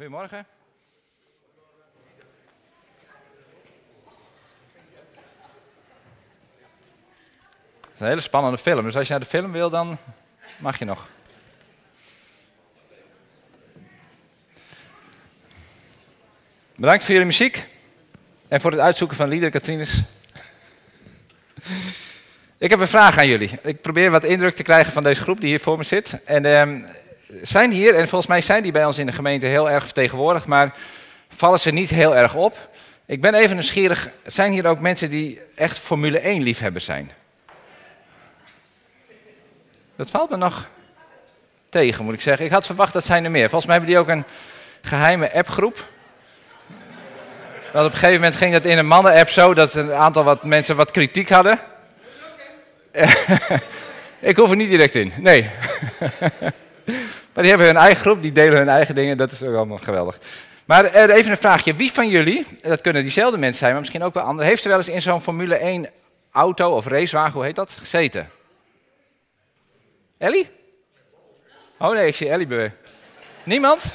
Goedemorgen. Het is een hele spannende film, dus als je naar de film wil, dan mag je nog. Bedankt voor jullie muziek en voor het uitzoeken van liederen, Katrines. Ik heb een vraag aan jullie. Ik probeer wat indruk te krijgen van deze groep die hier voor me zit. En ehm, zijn hier, en volgens mij zijn die bij ons in de gemeente heel erg vertegenwoordigd, maar vallen ze niet heel erg op. Ik ben even nieuwsgierig, zijn hier ook mensen die echt Formule 1 liefhebber zijn? Dat valt me nog tegen, moet ik zeggen. Ik had verwacht dat zijn er meer. Volgens mij hebben die ook een geheime appgroep. Want op een gegeven moment ging dat in een mannen-app zo dat een aantal wat mensen wat kritiek hadden. ik hoef er niet direct in, nee. maar die hebben hun eigen groep, die delen hun eigen dingen, dat is ook allemaal geweldig. Maar even een vraagje, wie van jullie, dat kunnen diezelfde mensen zijn, maar misschien ook wel anderen, heeft er wel eens in zo'n Formule 1 auto of racewagen, hoe heet dat, gezeten? Ellie? Oh nee, ik zie Ellie bewegen. Niemand?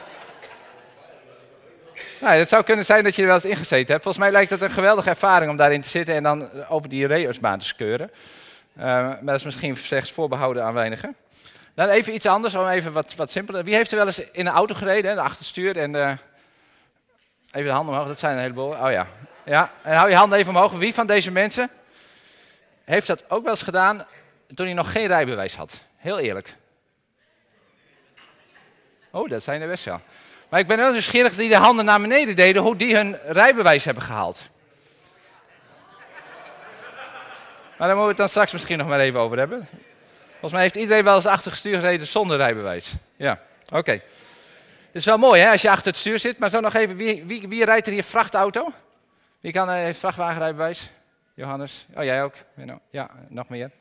Nou, het zou kunnen zijn dat je er wel eens ingezeten hebt. Volgens mij lijkt het een geweldige ervaring om daarin te zitten en dan over die racebaan te skeuren. Uh, maar dat is misschien slechts voorbehouden aan weinigen. Dan even iets anders, om even wat, wat simpeler. Wie heeft er wel eens in een auto gereden, de achterstuur en de... Even de handen omhoog, dat zijn een heleboel. Oh ja. ja. En hou je handen even omhoog. Wie van deze mensen heeft dat ook wel eens gedaan toen hij nog geen rijbewijs had? Heel eerlijk. Oh, dat zijn er best wel. Maar ik ben wel nieuwsgierig die de handen naar beneden deden, hoe die hun rijbewijs hebben gehaald. Maar daar moeten we het dan straks misschien nog maar even over hebben. Volgens mij heeft iedereen wel eens achter het stuur gereden zonder rijbewijs. Ja, oké. Het is wel mooi hè, als je achter het stuur zit. Maar zo nog even, wie, wie, wie rijdt er hier vrachtauto? Wie kan heeft vrachtwagenrijbewijs? Johannes? Oh, jij ook? Ja, nog meer.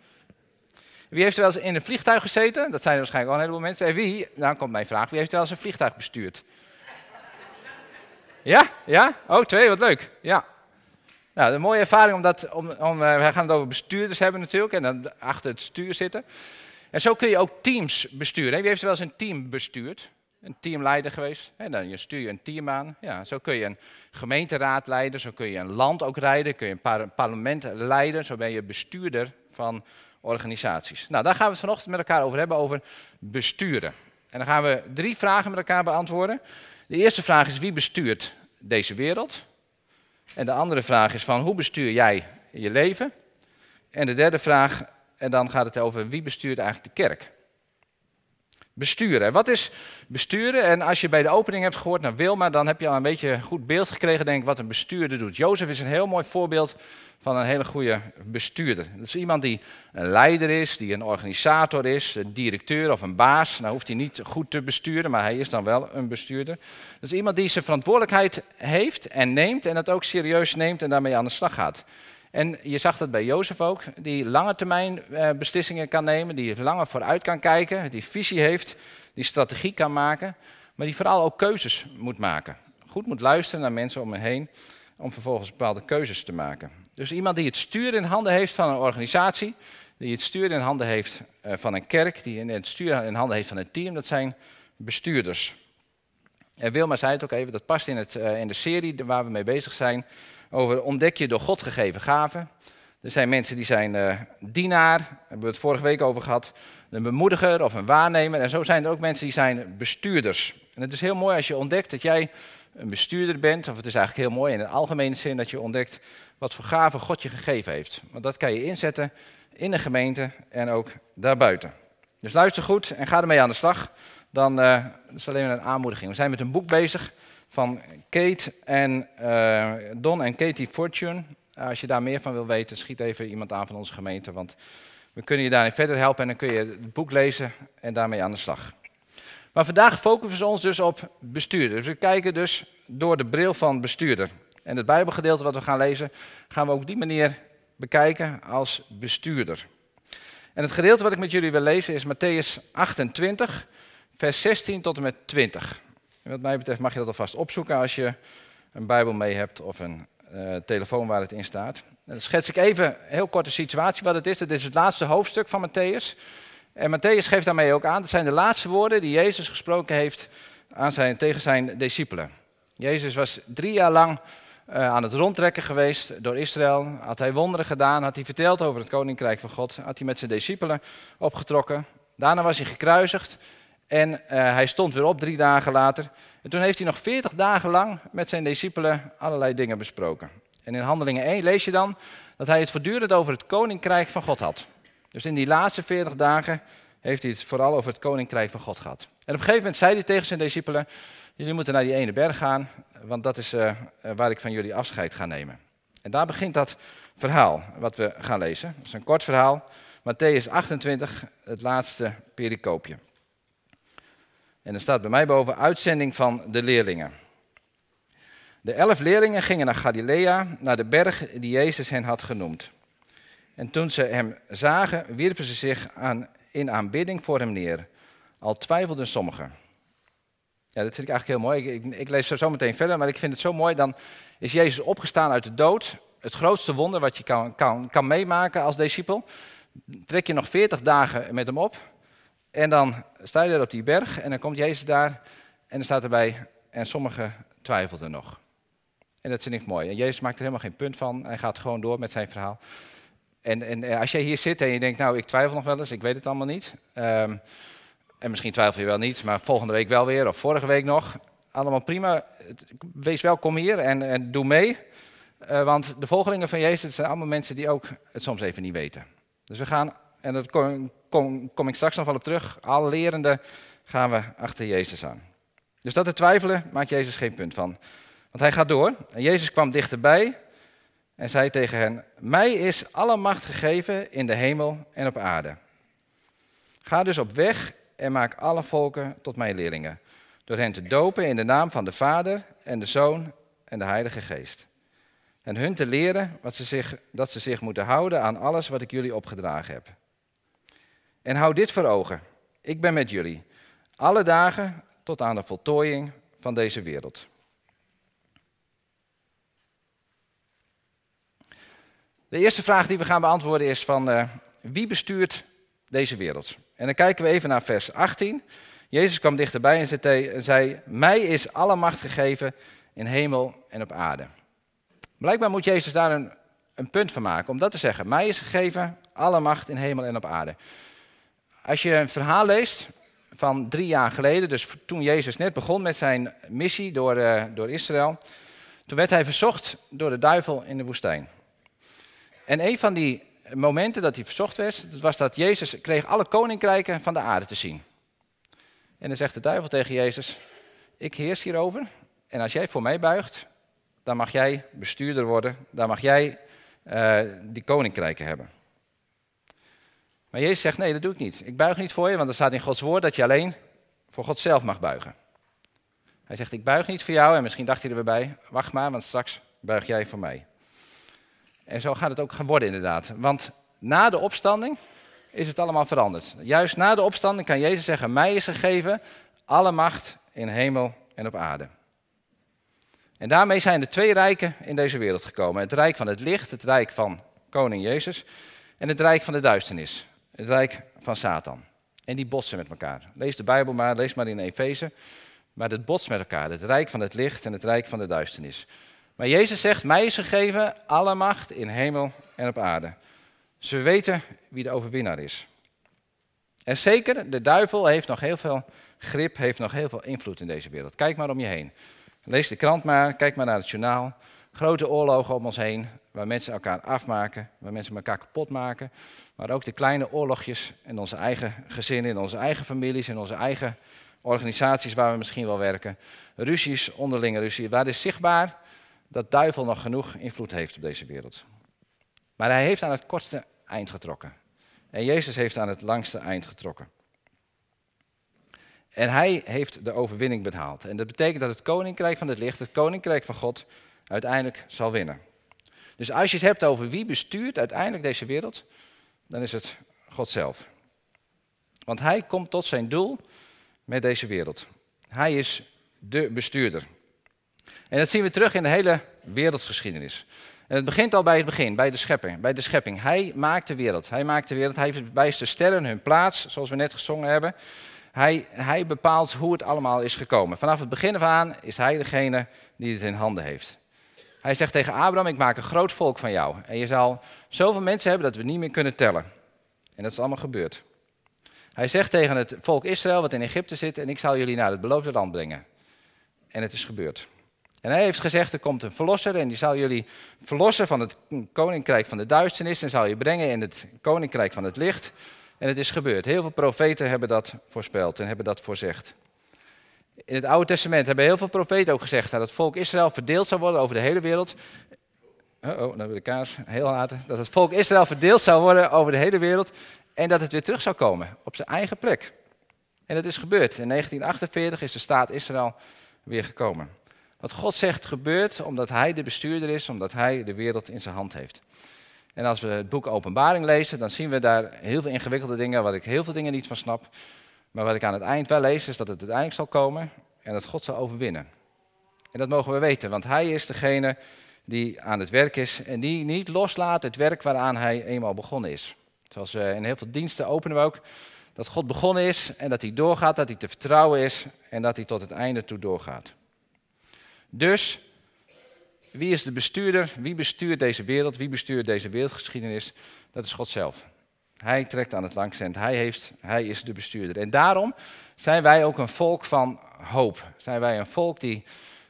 Wie heeft er wel eens in een vliegtuig gezeten? Dat zijn er waarschijnlijk al een heleboel mensen. En wie, dan komt mijn vraag, wie heeft er wel eens een vliegtuig bestuurd? Ja? Ja? Oh, twee, wat leuk. Ja. Nou, een mooie ervaring, omdat om, om, uh, wij gaan het over bestuurders hebben natuurlijk, en dan achter het stuur zitten. En zo kun je ook teams besturen. Wie heeft wel eens een team bestuurd? Een teamleider geweest? En dan stuur je een team aan. Ja, zo kun je een gemeenteraad leiden, zo kun je een land ook leiden, kun je een parlement leiden, zo ben je bestuurder van organisaties. Nou, daar gaan we het vanochtend met elkaar over hebben, over besturen. En dan gaan we drie vragen met elkaar beantwoorden. De eerste vraag is, wie bestuurt deze wereld? En de andere vraag is van, hoe bestuur jij je leven? En de derde vraag, en dan gaat het over, wie bestuurt eigenlijk de kerk? Besturen. Wat is besturen? En als je bij de opening hebt gehoord naar Wilma, dan heb je al een beetje een goed beeld gekregen, denk ik, wat een bestuurder doet. Jozef is een heel mooi voorbeeld van een hele goede bestuurder. Dat is iemand die een leider is, die een organisator is, een directeur of een baas. Nou hoeft hij niet goed te besturen, maar hij is dan wel een bestuurder. Dat is iemand die zijn verantwoordelijkheid heeft en neemt en dat ook serieus neemt en daarmee aan de slag gaat. En je zag dat bij Jozef ook, die lange termijn eh, beslissingen kan nemen, die langer vooruit kan kijken, die visie heeft, die strategie kan maken, maar die vooral ook keuzes moet maken. Goed moet luisteren naar mensen om me heen om vervolgens bepaalde keuzes te maken. Dus iemand die het stuur in handen heeft van een organisatie, die het stuur in handen heeft eh, van een kerk, die het stuur in handen heeft van een team, dat zijn bestuurders. En Wilma zei het ook even, dat past in, het, eh, in de serie waar we mee bezig zijn, over ontdek je door God gegeven gaven. Er zijn mensen die zijn uh, dienaar, daar hebben we het vorige week over gehad, een bemoediger of een waarnemer. En zo zijn er ook mensen die zijn bestuurders. En het is heel mooi als je ontdekt dat jij een bestuurder bent, of het is eigenlijk heel mooi in de algemene zin dat je ontdekt wat voor gaven God je gegeven heeft. Want dat kan je inzetten in de gemeente en ook daarbuiten. Dus luister goed en ga ermee aan de slag. Dan uh, dat is alleen een aanmoediging. We zijn met een boek bezig van Kate en uh, Don en Katie Fortune. als je daar meer van wil weten, schiet even iemand aan van onze gemeente. Want we kunnen je daarin verder helpen en dan kun je het boek lezen en daarmee aan de slag. Maar vandaag focussen we ons dus op bestuurder. Dus we kijken dus door de bril van bestuurder. En het Bijbelgedeelte wat we gaan lezen, gaan we ook die manier bekijken als bestuurder. En het gedeelte wat ik met jullie wil lezen is Matthäus 28, vers 16 tot en met 20. En wat mij betreft mag je dat alvast opzoeken als je een Bijbel mee hebt of een uh, telefoon waar het in staat. En dan schets ik even heel kort de situatie wat het is. Het is het laatste hoofdstuk van Matthäus. En Matthäus geeft daarmee ook aan, dat zijn de laatste woorden die Jezus gesproken heeft aan zijn, tegen zijn discipelen. Jezus was drie jaar lang uh, aan het rondtrekken geweest door Israël. Had hij wonderen gedaan, had hij verteld over het koninkrijk van God. Had hij met zijn discipelen opgetrokken. Daarna was hij gekruisigd en uh, hij stond weer op drie dagen later. En toen heeft hij nog veertig dagen lang met zijn discipelen allerlei dingen besproken. En in Handelingen 1 lees je dan dat hij het voortdurend over het koninkrijk van God had. Dus in die laatste veertig dagen heeft hij het vooral over het koninkrijk van God gehad. En op een gegeven moment zei hij tegen zijn discipelen: Jullie moeten naar die ene berg gaan, want dat is uh, waar ik van jullie afscheid ga nemen. En daar begint dat verhaal wat we gaan lezen. Dat is een kort verhaal. Matthäus 28, het laatste pericoopje. En er staat bij mij boven uitzending van de leerlingen. De elf leerlingen gingen naar Galilea, naar de berg die Jezus hen had genoemd. En toen ze hem zagen, wierpen ze zich aan, in aanbidding voor hem neer. Al twijfelden sommigen. Ja, dat vind ik eigenlijk heel mooi. Ik, ik, ik lees zo meteen verder, maar ik vind het zo mooi. Dan is Jezus opgestaan uit de dood. Het grootste wonder wat je kan, kan, kan meemaken als discipel. Trek je nog veertig dagen met hem op. En dan sta je er op die berg en dan komt Jezus daar. En dan staat erbij, en sommigen twijfelden nog. En dat vind ik mooi. En Jezus maakt er helemaal geen punt van. Hij gaat gewoon door met zijn verhaal. En, en als jij hier zit en je denkt, nou, ik twijfel nog wel eens, ik weet het allemaal niet. Um, en misschien twijfel je wel niet, maar volgende week wel weer of vorige week nog. Allemaal prima. Wees welkom hier en, en doe mee. Uh, want de volgelingen van Jezus zijn allemaal mensen die ook het soms even niet weten. Dus we gaan, en daar kom, ik straks nog wel op terug, alle lerenden gaan we achter Jezus aan. Dus dat te twijfelen maakt Jezus geen punt van. Want hij gaat door. En Jezus kwam dichterbij en zei tegen hen: Mij is alle macht gegeven in de hemel en op aarde. Ga dus op weg en maak alle volken tot mijn leerlingen. Door hen te dopen in de naam van de Vader en de Zoon en de Heilige Geest. En hun te leren wat ze zich, dat ze zich moeten houden aan alles wat ik jullie opgedragen heb. En hou dit voor ogen. Ik ben met jullie. Alle dagen tot aan de voltooiing van deze wereld. De eerste vraag die we gaan beantwoorden is van uh, wie bestuurt deze wereld? En dan kijken we even naar vers 18. Jezus kwam dichterbij en zei, mij is alle macht gegeven in hemel en op aarde. Blijkbaar moet Jezus daar een, een punt van maken om dat te zeggen. Mij is gegeven alle macht in hemel en op aarde. Als je een verhaal leest van drie jaar geleden, dus toen Jezus net begon met zijn missie door, uh, door Israël, toen werd hij verzocht door de duivel in de woestijn. En een van die momenten dat hij verzocht werd, was dat Jezus kreeg alle koninkrijken van de aarde te zien. En dan zegt de duivel tegen Jezus, ik heers hierover en als jij voor mij buigt, dan mag jij bestuurder worden, dan mag jij uh, die koninkrijken hebben. Maar Jezus zegt, nee, dat doe ik niet. Ik buig niet voor je, want er staat in Gods woord dat je alleen voor God zelf mag buigen. Hij zegt, ik buig niet voor jou en misschien dacht hij er bij, wacht maar, want straks buig jij voor mij. En zo gaat het ook gaan worden inderdaad. Want na de opstanding is het allemaal veranderd. Juist na de opstanding kan Jezus zeggen, mij is gegeven alle macht in hemel en op aarde. En daarmee zijn er twee rijken in deze wereld gekomen. Het rijk van het licht, het rijk van koning Jezus. En het rijk van de duisternis, het rijk van Satan. En die botsen met elkaar. Lees de Bijbel maar, lees maar in Efeze. Maar het botst met elkaar, het rijk van het licht en het rijk van de duisternis. Maar Jezus zegt, mij is gegeven alle macht in hemel en op aarde. Ze weten wie de overwinnaar is. En zeker, de duivel heeft nog heel veel grip, heeft nog heel veel invloed in deze wereld. Kijk maar om je heen. Lees de krant maar, kijk maar naar het journaal. Grote oorlogen om ons heen, waar mensen elkaar afmaken, waar mensen elkaar kapot maken. Maar ook de kleine oorlogjes in onze eigen gezinnen, in onze eigen families, in onze eigen organisaties waar we misschien wel werken. Ruzies, onderlinge ruzie. Waar is zichtbaar dat duivel nog genoeg invloed heeft op deze wereld. Maar hij heeft aan het kortste eind getrokken. En Jezus heeft aan het langste eind getrokken. En hij heeft de overwinning behaald. En dat betekent dat het koninkrijk van het licht, het koninkrijk van God, uiteindelijk zal winnen. Dus als je het hebt over wie bestuurt uiteindelijk deze wereld, dan is het God zelf. Want hij komt tot zijn doel met deze wereld. Hij is de bestuurder. En dat zien we terug in de hele wereldgeschiedenis. En het begint al bij het begin, bij de schepping. Bij de schepping. Hij maakt de wereld. Hij maakt de wereld. Hij wijst de sterren hun plaats, zoals we net gezongen hebben. Hij, hij bepaalt hoe het allemaal is gekomen. Vanaf het begin af aan is hij degene die het in handen heeft. Hij zegt tegen Abraham, ik maak een groot volk van jou. En je zal zoveel mensen hebben dat we niet meer kunnen tellen. En dat is allemaal gebeurd. Hij zegt tegen het volk Israël, wat in Egypte zit, en ik zal jullie naar het beloofde land brengen. En het is gebeurd. En hij heeft gezegd, er komt een verlosser en die zal jullie verlossen van het koninkrijk van de duisternis en zal je brengen in het koninkrijk van het licht. En het is gebeurd. Heel veel profeten hebben dat voorspeld en hebben dat voorzegd. In het Oude Testament hebben heel veel profeten ook gezegd dat het volk Israël verdeeld zou worden over de hele wereld. Oh, dan wil de kaars heel laten. Dat het volk Israël verdeeld zou worden over de hele wereld en dat het weer terug zou komen op zijn eigen plek. En dat is gebeurd. In 1948 is de staat Israël weer gekomen. Wat God zegt gebeurt omdat Hij de bestuurder is, omdat Hij de wereld in zijn hand heeft. En als we het boek Openbaring lezen, dan zien we daar heel veel ingewikkelde dingen, waar ik heel veel dingen niet van snap. Maar wat ik aan het eind wel lees, is dat het uiteindelijk zal komen en dat God zal overwinnen. En dat mogen we weten, want Hij is degene die aan het werk is en die niet loslaat het werk waaraan Hij eenmaal begonnen is. Zoals we in heel veel diensten openen we ook dat God begonnen is en dat Hij doorgaat, dat Hij te vertrouwen is en dat Hij tot het einde toe doorgaat. Dus, wie is de bestuurder? Wie bestuurt deze wereld? Wie bestuurt deze wereldgeschiedenis? Dat is God zelf. Hij trekt aan het langste Hij, heeft, hij is de bestuurder. En daarom zijn wij ook een volk van hoop. Zijn wij een volk die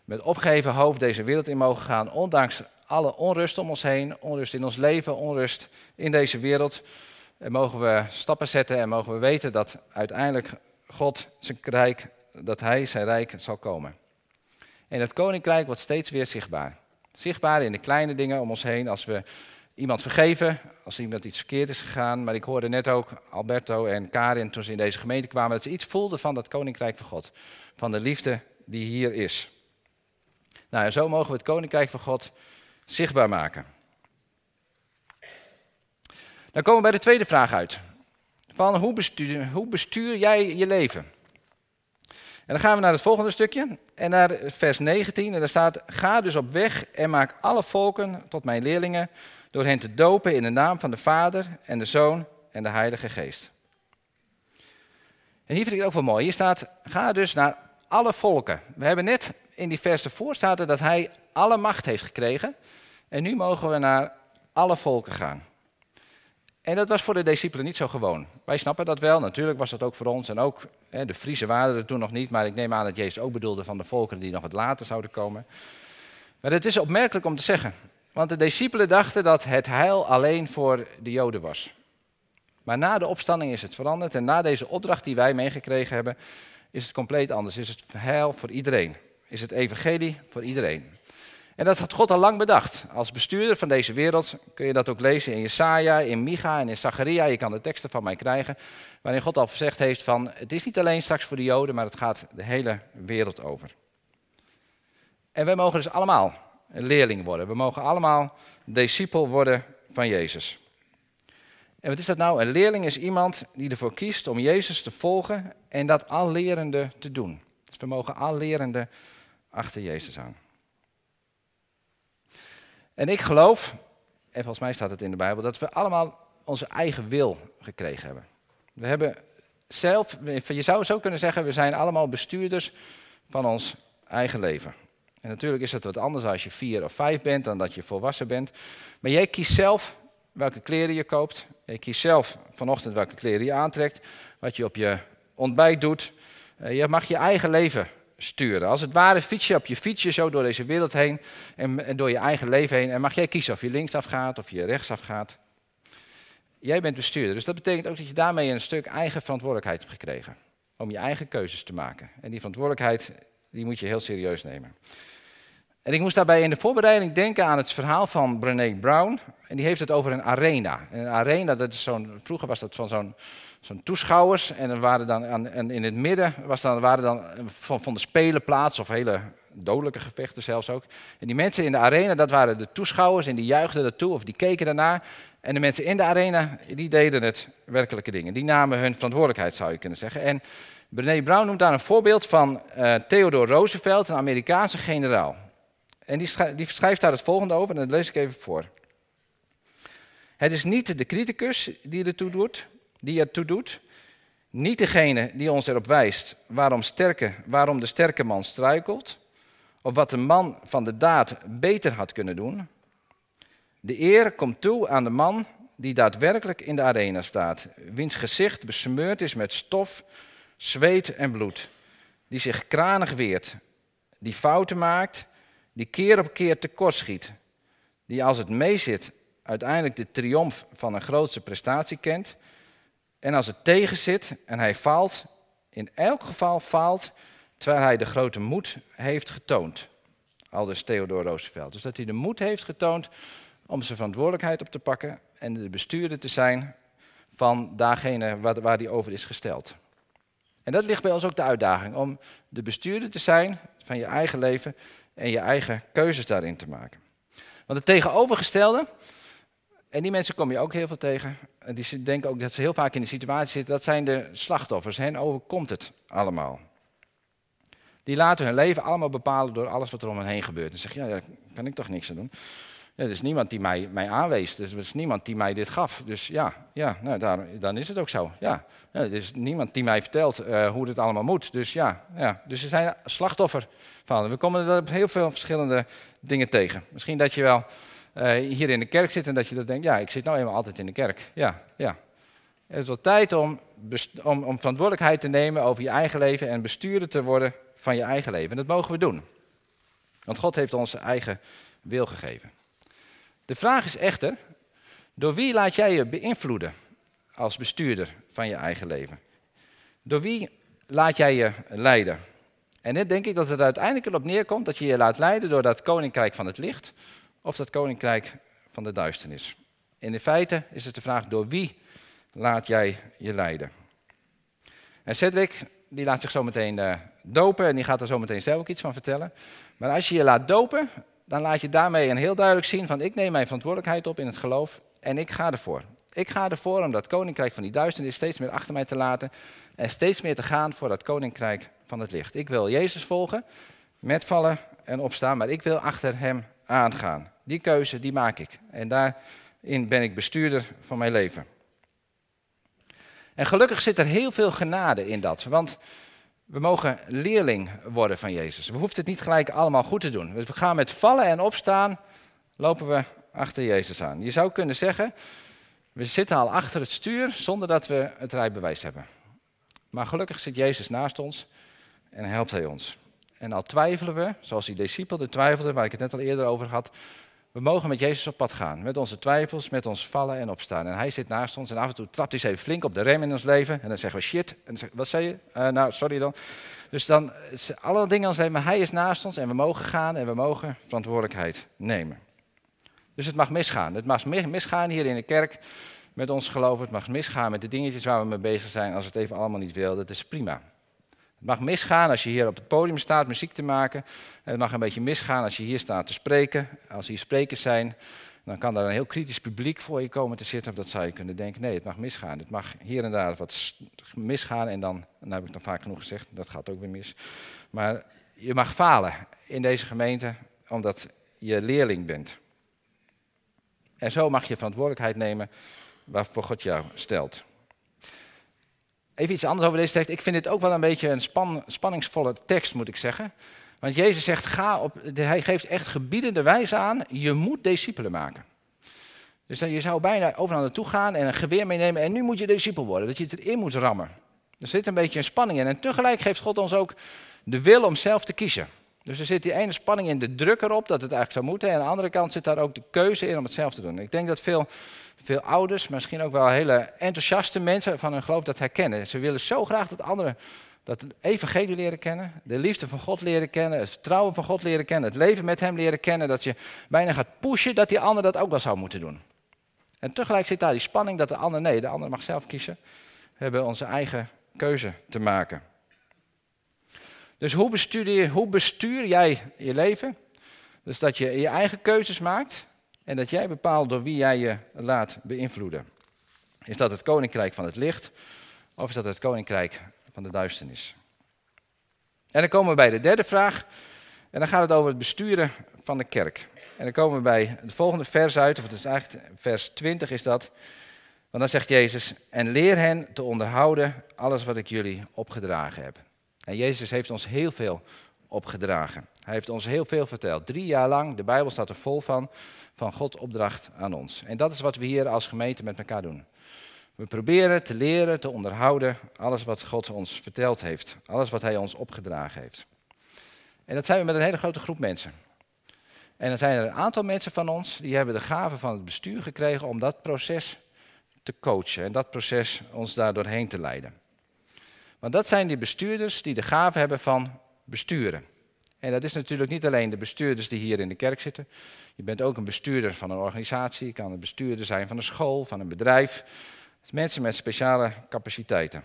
met opgeheven hoofd deze wereld in mogen gaan, ondanks alle onrust om ons heen, onrust in ons leven, onrust in deze wereld. En mogen we stappen zetten en mogen we weten dat uiteindelijk God zijn rijk, dat hij zijn rijk zal komen. En het koninkrijk wordt steeds weer zichtbaar. Zichtbaar in de kleine dingen om ons heen, als we iemand vergeven, als iemand iets verkeerd is gegaan. Maar ik hoorde net ook Alberto en Karin toen ze in deze gemeente kwamen, dat ze iets voelden van dat koninkrijk van God. Van de liefde die hier is. Nou, zo mogen we het koninkrijk van God zichtbaar maken. Dan komen we bij de tweede vraag uit. Van hoe bestuur, hoe bestuur jij je leven? En dan gaan we naar het volgende stukje en naar vers 19. En daar staat: Ga dus op weg en maak alle volken tot mijn leerlingen, door hen te dopen in de naam van de Vader en de Zoon en de Heilige Geest. En hier vind ik het ook wel mooi. Hier staat: Ga dus naar alle volken. We hebben net in die versen voor staat dat hij alle macht heeft gekregen. En nu mogen we naar alle volken gaan. En dat was voor de discipelen niet zo gewoon. Wij snappen dat wel, natuurlijk was dat ook voor ons. En ook hè, de Friese waren er toen nog niet, maar ik neem aan dat Jezus ook bedoelde van de volkeren die nog wat later zouden komen. Maar het is opmerkelijk om te zeggen, want de discipelen dachten dat het heil alleen voor de Joden was. Maar na de opstanding is het veranderd en na deze opdracht die wij meegekregen hebben, is het compleet anders. Is het heil voor iedereen. Is het evangelie voor iedereen. En dat had God al lang bedacht. Als bestuurder van deze wereld kun je dat ook lezen in Jesaja, in Micha en in Zacharia. Je kan de teksten van mij krijgen, waarin God al gezegd heeft van het is niet alleen straks voor de Joden, maar het gaat de hele wereld over. En wij mogen dus allemaal leerling worden. We mogen allemaal discipel worden van Jezus. En wat is dat nou? Een leerling is iemand die ervoor kiest om Jezus te volgen en dat al lerende te doen. Dus we mogen al lerende achter Jezus aan. En ik geloof, en volgens mij staat het in de Bijbel, dat we allemaal onze eigen wil gekregen hebben. We hebben zelf, je zou zo kunnen zeggen, we zijn allemaal bestuurders van ons eigen leven. En natuurlijk is het wat anders als je vier of vijf bent dan dat je volwassen bent. Maar jij kiest zelf welke kleren je koopt. Je kiest zelf vanochtend welke kleren je aantrekt. Wat je op je ontbijt doet. Eh, je mag je eigen leven sturen. Als het ware fiets je op je fietsje zo door deze wereld heen en, door je eigen leven heen. En mag jij kiezen of je linksaf gaat of je rechtsaf gaat. Jij bent bestuurder, dus dat betekent ook dat je daarmee een stuk eigen verantwoordelijkheid hebt gekregen. Om je eigen keuzes te maken. En die verantwoordelijkheid, die moet je heel serieus nemen. En ik moest daarbij in de voorbereiding denken aan het verhaal van Brené Brown. En die heeft het over een arena. En een arena, dat is zo'n, vroeger was dat van zo'n zo'n toeschouwers. En, er waren dan aan, en in het midden was dan, waren dan van, van de spelen plaats, of hele dodelijke gevechten zelfs ook. En die mensen in de arena, dat waren de toeschouwers en die juichten daartoe of die keken daarnaar. En de mensen in de arena, die deden het werkelijke dingen. Die namen hun verantwoordelijkheid, zou je kunnen zeggen. En Brené Brown noemt daar een voorbeeld van uh, Theodore Roosevelt, een Amerikaanse generaal. En die, die schrijft daar het volgende over, en dat lees ik even voor. Het is niet de criticus die ertoe doet, die ertoe doet, Niet degene die ons erop wijst waarom, sterke, waarom de sterke man struikelt, of wat de man van de daad beter had kunnen doen. De eer komt toe aan de man die daadwerkelijk in de arena staat, wiens gezicht besmeurd is met stof, zweet en bloed, die zich kranig weert, die fouten maakt, die keer op keer tekort schiet, die als het meezit uiteindelijk de triomf van een grootste prestatie kent, en als het tegenzit en hij faalt, in elk geval faalt, terwijl hij de grote moed heeft getoond. Aldus Theodor Roosevelt. Dus dat hij de moed heeft getoond om zijn verantwoordelijkheid op te pakken en de bestuurder te zijn van dagene waar, waar hij over is gesteld. En dat ligt bij ons ook de uitdaging, om de bestuurder te zijn van je eigen leven en je eigen keuzes daarin te maken. Want het tegenovergestelde, en die mensen kom je ook heel veel tegen, en die denken ook dat ze heel vaak in de situatie zitten, dat zijn de slachtoffers. Hen overkomt het allemaal. Die laten hun leven allemaal bepalen door alles wat er om hen heen gebeurt. En zeggen, ja, daar kan ik toch niks aan doen. Er is niemand die mij, mij aanwees. Dus er is niemand die mij dit gaf. Dus ja, ja nou, daar, dan is het ook zo. Ja. er is niemand die mij vertelt uh, hoe dit allemaal moet. Dus ja, ja, dus ze zijn slachtoffer van. We komen er op heel veel verschillende dingen tegen. Misschien dat je wel uh, hier in de kerk zit en dat je dat denkt, ja, ik zit nou eenmaal altijd in de kerk. Ja, ja. Het is wel tijd om, om, om verantwoordelijkheid te nemen over je eigen leven en bestuurder te worden van je eigen leven. En dat mogen we doen. Want God heeft ons eigen wil gegeven. De vraag is echter, door wie laat jij je beïnvloeden als bestuurder van je eigen leven? Door wie laat jij je leiden? En dit denk ik dat het uiteindelijk erop neerkomt dat je je laat leiden door dat koninkrijk van het licht of dat koninkrijk van de duisternis. En in feite is het de vraag, door wie laat jij je leiden? En Cedric, die laat zich zo meteen uh, dopen en die gaat er zo meteen zelf ook iets van vertellen. Maar als je je laat dopen, dan laat je daarmee een heel duidelijk zien van ik neem mijn verantwoordelijkheid op in het geloof en ik ga ervoor. Ik ga ervoor om dat koninkrijk van die duisternis steeds meer achter mij te laten en steeds meer te gaan voor dat koninkrijk van het licht. Ik wil Jezus volgen, met vallen en opstaan, maar ik wil achter hem aangaan. Die keuze, die maak ik. En daarin ben ik bestuurder van mijn leven. En gelukkig zit er heel veel genade in dat. Want we mogen leerling worden van Jezus. We hoeven het niet gelijk allemaal goed te doen. We gaan met vallen en opstaan, lopen we achter Jezus aan. Je zou kunnen zeggen, we zitten al achter het stuur zonder dat we het rijbewijs hebben. Maar gelukkig zit Jezus naast ons en helpt hij ons. En al twijfelen we, zoals die discipelen twijfelden, waar ik het net al eerder over had, we mogen met Jezus op pad gaan. Met onze twijfels, met ons vallen en opstaan. En hij zit naast ons en af en toe trapt hij eens even flink op de rem in ons leven. En dan zeggen we shit. En dan zeggen, wat zei je? Uh, nou, sorry dan. Dus dan, alle dingen als maar hij is naast ons en we mogen gaan en we mogen verantwoordelijkheid nemen. Dus het mag misgaan. Het mag misgaan hier in de kerk met ons geloof. Het mag misgaan met de dingetjes waar we mee bezig zijn. Als het even allemaal niet wil, dat is prima. Het mag misgaan als je hier op het podium staat muziek te maken. Het mag een beetje misgaan als je hier staat te spreken. Als hier sprekers zijn, dan kan daar een heel kritisch publiek voor je komen te zitten. Of dat zou je kunnen denken, nee, het mag misgaan. Het mag hier en daar wat misgaan en dan, dan heb ik dan vaak genoeg gezegd, dat gaat ook weer mis. Maar je mag falen in deze gemeente omdat je leerling bent. En zo mag je verantwoordelijkheid nemen waarvoor God jou stelt. Even iets anders over deze tekst. Ik vind dit ook wel een beetje een span, spanningsvolle tekst, moet ik zeggen. Want Jezus zegt, ga op, hij geeft echt gebiedende wijze aan, je moet discipelen maken. Dus je zou bijna overal naartoe gaan en een geweer meenemen en nu moet je discipel worden, dat je het erin moet rammen. Er zit een beetje een spanning in en tegelijk geeft God ons ook de wil om zelf te kiezen. Dus er zit die ene spanning in de druk erop dat het eigenlijk zou moeten en aan de andere kant zit daar ook de keuze in om het zelf te doen. Ik denk dat veel veel ouders, misschien ook wel hele enthousiaste mensen van hun geloof dat herkennen. Ze willen zo graag dat anderen dat evangelie leren kennen, de liefde van God leren kennen, het vertrouwen van God leren kennen, het leven met Hem leren kennen, dat je bijna gaat pushen dat die ander dat ook wel zou moeten doen. En tegelijk zit daar die spanning dat de ander, nee, de ander mag zelf kiezen. We hebben onze eigen keuze te maken. Dus hoe bestuur, je, hoe bestuur jij je leven? Dus dat je je eigen keuzes maakt en dat jij bepaalt door wie jij je laat beïnvloeden. Is dat het koninkrijk van het licht of is dat het koninkrijk van de duisternis? En dan komen we bij de derde vraag. En dan gaat het over het besturen van de kerk. En dan komen we bij het volgende vers uit, of het is eigenlijk vers 20 is dat. Want dan zegt Jezus, en leer hen te onderhouden alles wat ik jullie opgedragen heb. En Jezus heeft ons heel veel opgedragen. Hij heeft ons heel veel verteld. Drie jaar lang, de Bijbel staat er vol van, van God opdracht aan ons. En dat is wat we hier als gemeente met elkaar doen. We proberen te leren, te onderhouden, alles wat God ons verteld heeft. Alles wat Hij ons opgedragen heeft. En dat zijn we met een hele grote groep mensen. En dan zijn er een aantal mensen van ons die hebben de gave van het bestuur gekregen om dat proces te coachen en dat proces ons daar doorheen te leiden. Want dat zijn die bestuurders die de gave hebben van besturen. En dat is natuurlijk niet alleen de bestuurders die hier in de kerk zitten. Je bent ook een bestuurder van een organisatie, je kan een bestuurder zijn van een school, van een bedrijf. Mensen met speciale capaciteiten.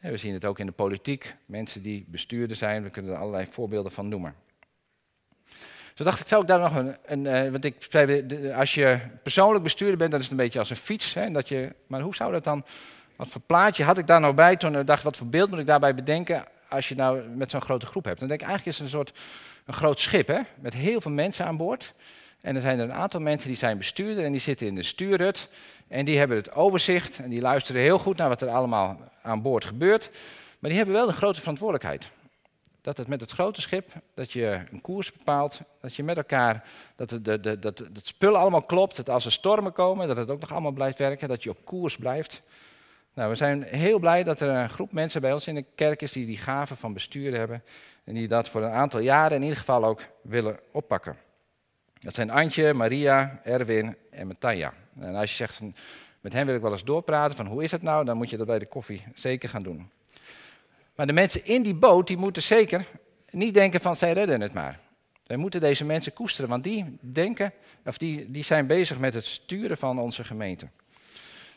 we zien het ook in de politiek, mensen die bestuurder zijn, we kunnen er allerlei voorbeelden van noemen. Zo dacht ik, zou ik daar nog een, een uh, want ik zei, als je persoonlijk bestuurder bent, dan is het een beetje als een fiets. Hè, dat je, maar hoe zou dat dan, wat voor plaatje had ik daar nou bij toen ik dacht, wat voor beeld moet ik daarbij bedenken als je nou met zo'n grote groep hebt? Dan denk ik, eigenlijk is het een soort, een groot schip, hè, met heel veel mensen aan boord. En er zijn er een aantal mensen die zijn bestuurder en die zitten in de stuurhut. En die hebben het overzicht en die luisteren heel goed naar wat er allemaal aan boord gebeurt. Maar die hebben wel de grote verantwoordelijkheid dat het met het grote schip, dat je een koers bepaalt, dat je met elkaar, dat, dat het spul allemaal klopt, dat als er stormen komen, dat het ook nog allemaal blijft werken, dat je op koers blijft. Nou, we zijn heel blij dat er een groep mensen bij ons in de kerk is die die gaven van bestuur hebben en die dat voor een aantal jaren in ieder geval ook willen oppakken. Dat zijn Antje, Maria, Erwin en Matanja. En als je zegt, met hen wil ik wel eens doorpraten, van hoe is het nou, dan moet je dat bij de koffie zeker gaan doen. Maar de mensen in die boot, die moeten zeker niet denken van zij redden het maar. Wij moeten deze mensen koesteren, want die denken, of die, die zijn bezig met het sturen van onze gemeente.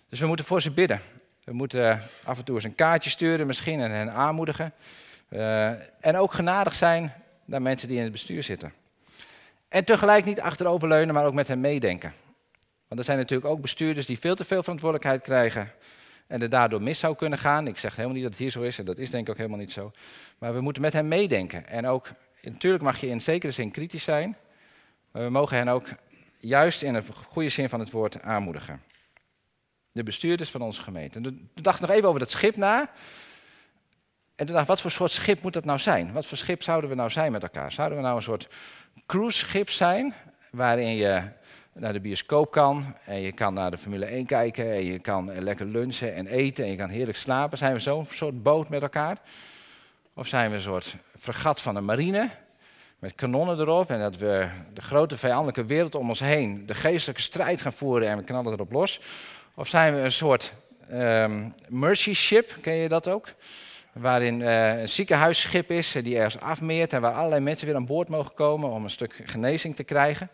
Dus we moeten voor ze bidden. We moeten af en toe eens een kaartje sturen misschien en hen aanmoedigen. Uh, en ook genadig zijn naar mensen die in het bestuur zitten. En tegelijk niet achteroverleunen, maar ook met hen meedenken. Want er zijn natuurlijk ook bestuurders die veel te veel verantwoordelijkheid krijgen en er daardoor mis zou kunnen gaan. Ik zeg helemaal niet dat het hier zo is en dat is denk ik ook helemaal niet zo. Maar we moeten met hen meedenken. En ook, natuurlijk mag je in zekere zin kritisch zijn, maar we mogen hen ook juist in een goede zin van het woord aanmoedigen. De bestuurders van onze gemeente. En dacht nog even over dat schip na. En toen dacht wat voor soort schip moet dat nou zijn? Wat voor schip zouden we nou zijn met elkaar? Zouden we nou een soort cruise-schip zijn, waarin je naar de bioscoop kan. En je kan naar de Formule 1 kijken. En je kan lekker lunchen en eten. En je kan heerlijk slapen. Zijn we zo'n soort boot met elkaar? Of zijn we een soort fregat van een marine? Met kanonnen erop. En dat we de grote vijandelijke wereld om ons heen. de geestelijke strijd gaan voeren. En we knallen erop los. Of zijn we een soort um, mercy ship? Ken je dat ook? Waarin uh, een ziekenhuisschip is die ergens afmeert. En waar allerlei mensen weer aan boord mogen komen om een stuk genezing te krijgen.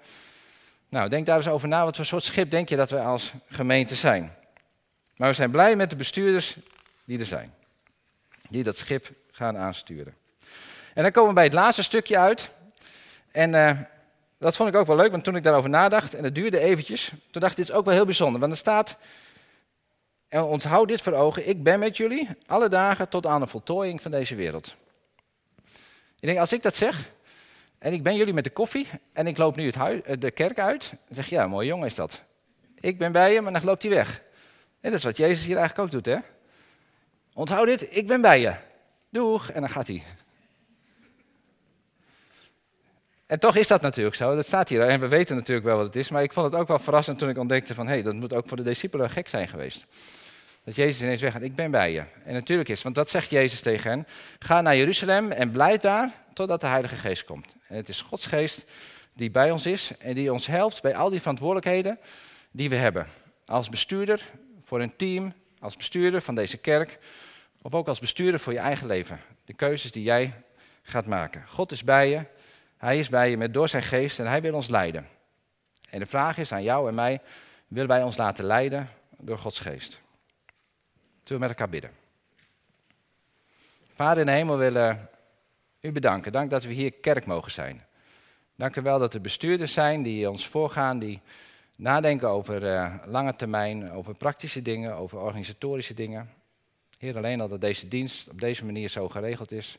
Nou, denk daar eens over na. Wat voor soort schip denk je dat we als gemeente zijn? Maar we zijn blij met de bestuurders die er zijn. Die dat schip gaan aansturen. En dan komen we bij het laatste stukje uit. En uh, dat vond ik ook wel leuk, want toen ik daarover nadacht, en het duurde eventjes, toen dacht ik, dit is ook wel heel bijzonder. Want er staat, en onthoud dit voor ogen, ik ben met jullie alle dagen tot aan de voltooiing van deze wereld. Ik denk, als ik dat zeg, en ik ben jullie met de koffie en ik loop nu het huis, eh, de kerk uit. Dan zeg je, ja, mooi jongen is dat. Ik ben bij je, maar dan loopt hij weg. En dat is wat Jezus hier eigenlijk ook doet, hè? Onthoud dit, ik ben bij je. Doeg, en dan gaat hij. En toch is dat natuurlijk zo, dat staat hier. En we weten natuurlijk wel wat het is, maar ik vond het ook wel verrassend toen ik ontdekte van... hé, hey, dat moet ook voor de discipelen gek zijn geweest. Dat Jezus ineens weggaat, ik ben bij je. En natuurlijk is, want dat zegt Jezus tegen hen. Ga naar Jeruzalem en blijf daar totdat de Heilige Geest komt. En het is Gods Geest die bij ons is en die ons helpt bij al die verantwoordelijkheden die we hebben. Als bestuurder voor een team, als bestuurder van deze kerk, of ook als bestuurder voor je eigen leven. De keuzes die jij gaat maken. God is bij je, Hij is bij je met door zijn geest en Hij wil ons leiden. En de vraag is aan jou en mij, willen wij ons laten leiden door Gods geest? Zullen we met elkaar bidden? Vader in de hemel willen u bedanken. Dank dat we hier kerk mogen zijn. Dank u wel dat er bestuurders zijn die ons voorgaan, die nadenken over uh, lange termijn, over praktische dingen, over organisatorische dingen. Heer, alleen al dat deze dienst op deze manier zo geregeld is,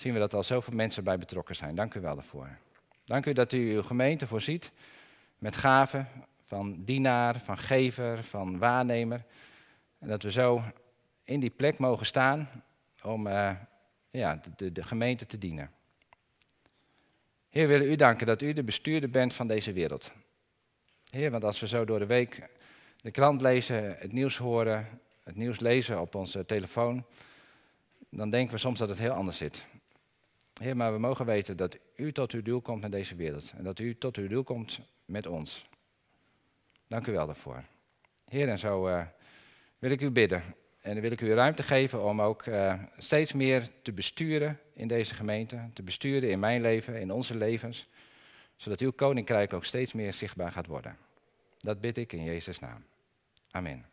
zien we dat al zoveel mensen bij betrokken zijn. Dank u wel daarvoor. Dank u dat u uw gemeente voorziet met gaven van dienaar, van gever, van waarnemer. En dat we zo in die plek mogen staan om uh, ja, de, de gemeente te dienen. Heer, we willen u danken dat u de bestuurder bent van deze wereld. Heer, want als we zo door de week de krant lezen, het nieuws horen, het nieuws lezen op onze telefoon, dan denken we soms dat het heel anders zit. Heer, maar we mogen weten dat u tot uw doel komt met deze wereld. En dat u tot uw doel komt met ons. Dank u wel daarvoor. Heer, en zo uh, wil ik u bidden. En wil ik u ruimte geven om ook uh, steeds meer te besturen in deze gemeente. Te besturen in mijn leven, in onze levens. Zodat uw koninkrijk ook steeds meer zichtbaar gaat worden. Dat bid ik in Jezus' naam. Amen.